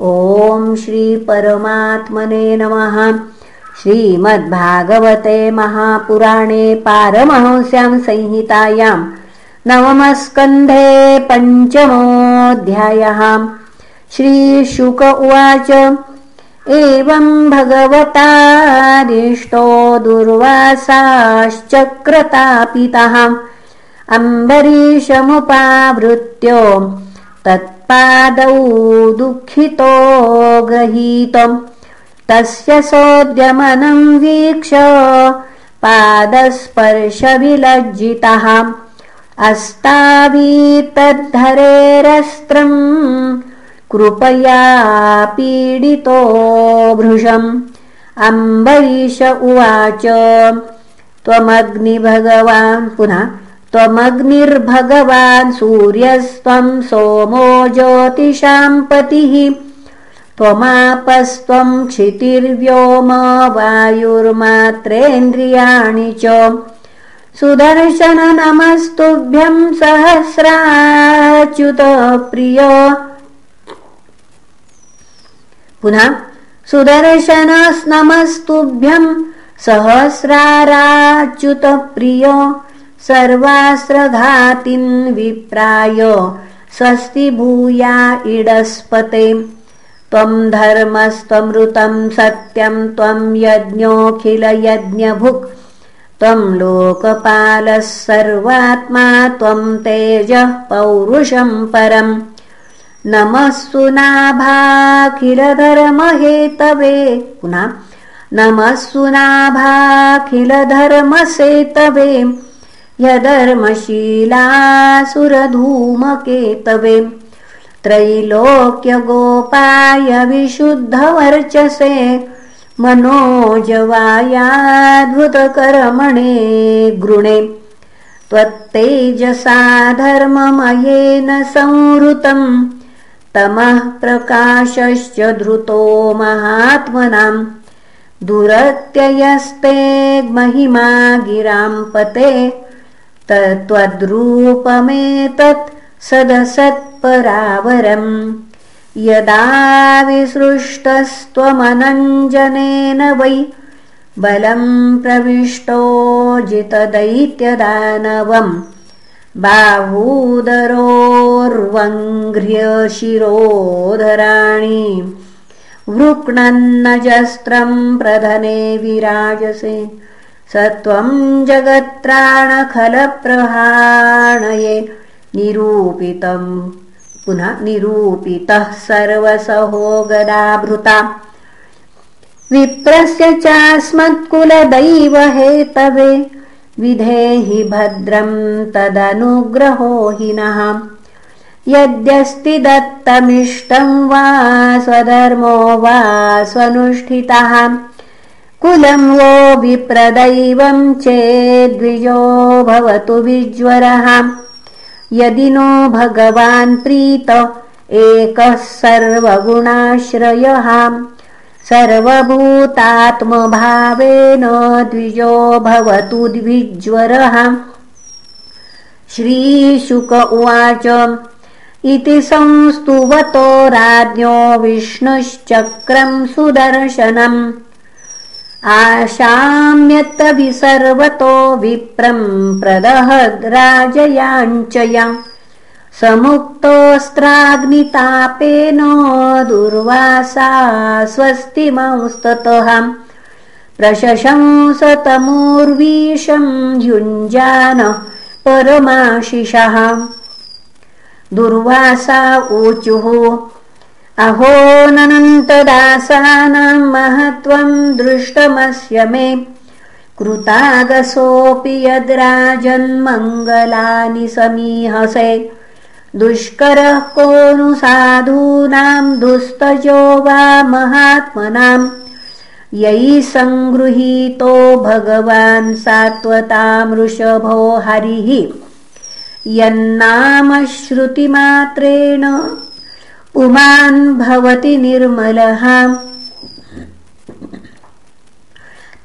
ॐ श्रीपरमात्मने नमः। श्रीमद्भागवते महापुराणे पारमहंस्यां संहितायां नवमस्कन्धे पञ्चमोऽध्यायः। श्रीशुक उवाच एवं भगवतादिष्टो दुर्वासाश्चक्रतापितः। अम्बरीशमुपावृत्यो तत्पादौ दुःखितो गृहीतम् तस्य सोद्यमनं वीक्ष पादस्पर्शविलज्जितः। अस्तावीतद्धरेरस्त्रम् कृपया पीडितो भृशम्। अम्बरीश उवाच। त्वमग्निभगवान् पुनः त्वमग्निर्भगवान् सूर्यस्त्वं सोमो ज्योतिषां पतिः। त्वमापस्त्वं क्षितिर्व्योम वायुर्मात्रेन्द्रियाणि च। सुदर्शन नमस्तुभ्यं सहस्राच्युत प्रिय। पुनः सुदर्शन नमस्तुभ्यं सहस्राराच्युत प्रिय सर्वास्त्रघातिं विप्राय स्वस्ति भूया इडस्पते। त्वं धर्मस्त्वमृतं सत्यं त्वं यज्ञोऽखिलयज्ञभुक्। त्वं लोकपालः सर्वात्मा त्वं तेजः पौरुषं परम्। नमः सुनाभाखिलधर्महेतवे पुनः नमः सुनाभाखिलधर्मसेतवे यधर्मशीलासुरधूमकेतवे त्रैलोक्यगोपाय विशुद्धवर्चसे मनोजवायाद्भुतकर्मणे गृणे त्वत्तेजसा धर्ममयेन संहृतं तमः प्रकाशश्च धृतो महात्मनाम् दुरत्ययस्ते महिमा गिरां पते तत्त्वद्रूपमेतत् सदसत्परावरम्। यदा विसृष्टस्त्वमनञ्जनेन वै बलं प्रविष्टो जितदैत्यदानवम्। बाहूदरोर्वङ्घ्र्यशिरोधराणि। वृक्णन्नजस्त्रं प्रधने विराजसे स त्वं जगत्राणखलप्रहाणये निरूपितं पुनः निरूपितः सर्वसहो गदाभृता विप्रस्य चास्मत्कुलदैवहेतवे विधेहि भद्रं तदनुग्रहो हि नः। यद्यस्ति दत्तमिष्टं वा स्वधर्मो वा स्वनुष्ठितः कुलं वो विप्रदैवं चेद्विजो भवतु विज्वरः। यदि नो भगवान् प्रीत एकः सर्वगुणाश्रयः। सर्वभूतात्मभावेन द्विजो भवतु द्विज्वरः। श्रीशुक उवाच इति संस्तुवतो राज्ञो विष्णुश्चक्रं सुदर्शनम् आशाम्यत्तविसर्वतो विप्रं प्रदहद्राजयाञ्चया। समुक्तोऽस्त्राग्नितापेन दुर्वासा स्वस्तिमंस्ततः। प्रशशंसतमूर्वीशं युञ्जान परमाशिषः। दुर्वासा ऊचुः अहो ननन्तदासानां महत्त्वं दृष्टमस्य मे। कृतागसोऽपि यद्राजन्मङ्गलानि समीहसे। दुष्करः को नु साधूनां दुस्तजो वा महात्मनाम् यैः सङ्गृहीतो भगवान् सात्वतामृषभो हरिः। यन्नामश्रुतिमात्रेण उमान् भवति निर्मलः।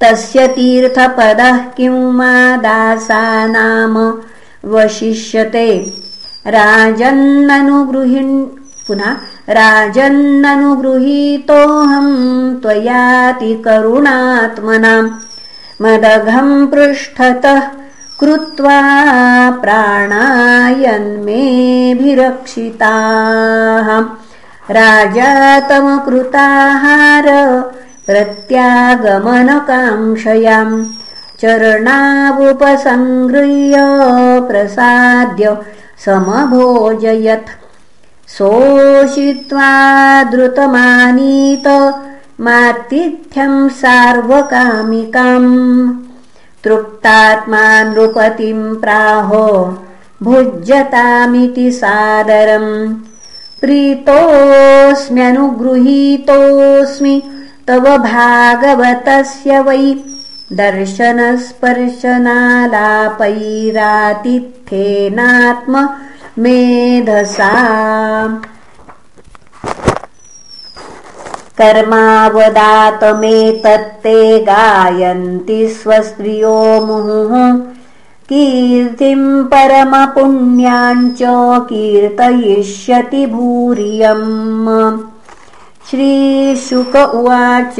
तस्य तीर्थपदः किं मा दासा नाम वशिष्यते। राजन्ननुगृहिन् पुनः राजन्ननुगृहीतोऽहम् त्वयाति करुणात्मनाम्। मदघम् पृष्ठतः कृत्वा प्राणायन्मेऽभिरक्षिताः राजातमकृताहार प्रत्यागमनकाङ्क्षयाम् चरणावुपसङ्गृह्य प्रसाद्य समभोजयत्। सोषित्वा द्रुतमानीत मातिथ्यम् सार्वकामिकाम्। तृप्तात्मा नृपतिम् प्राहो भुज्यतामिति सादरम् प्रीतोऽस्म्यनुगृहीतोऽस्मि। तव भागवतस्य वै। दर्शनस्पर्शनालापैरातिथ्येनात्म मेधसा कर्मावदातमेतत्ते गायन्ति स्वस्त्रियो मुहुः कीर्तिम् परमपुण्याञ्च कीर्तयिष्यति भूरियम्। श्रीशुक उवाच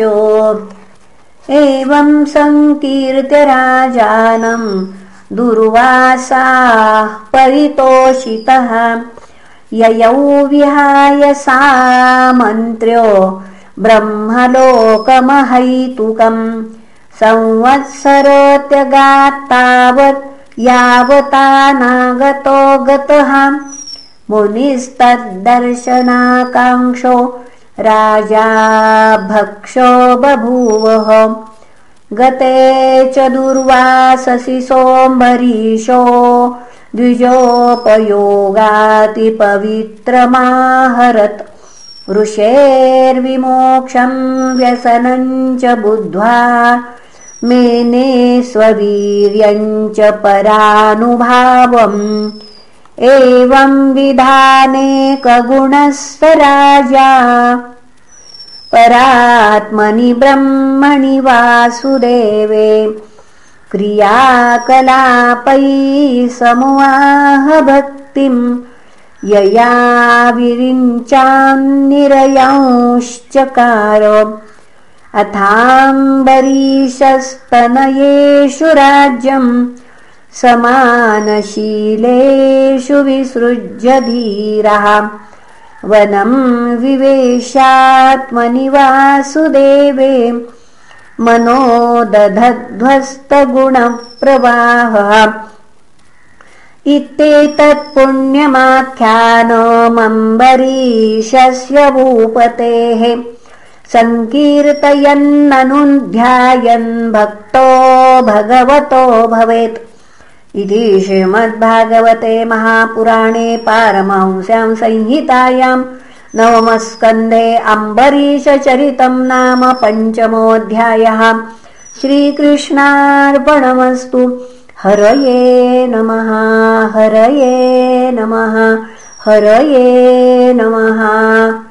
एवम् सङ्कीर्त्य राजानम् दुर्वासाः परितोषितः। ययौ विहाय सा मन्त्र्यो ब्रह्मलोकमहैतुकम्। संवत्सरोत्यगात्तावत् यावतानागतो गतः मुनिस्तद्दर्शनाकाङ्क्षो राजा भक्षो बभूवः। गते च दुर्वाससि सोम्बरीशो द्विजोपयोगातिपवित्रमाहरत्। ऋषेर्विमोक्षम् व्यसनम् च बुद्ध्वा मेने स्ववीर्यम् च परानुभावम्। एवम् विधानेकगुणस्य राजा परात्मनि ब्रह्मणि वासुदेवे। क्रियाकलापै भक्तिम् यया विरिञ्चान्निरयांश्चकार अथाम्बरीशस्तनयेषु राज्यम् समानशीलेषु विसृज्य धीरः। वनम् विवेशात्मनि वासुदेवे मनो दधध्वस्तगुणप्रवाहः इत्येतत्पुण्यमाख्यानमम्बरीशस्य भूपतेः सङ्कीर्तयन्ननुध्यायन् भक्तो भगवतो भवेत्। इति श्रीमद्भागवते महापुराणे पारमहंस्याम् संहितायाम् नवमस्कन्धे अम्बरीशचरितम् नाम पञ्चमोऽध्यायः। श्रीकृष्णार्पणमस्तु। हरये नमः हरये नमः हरये नमः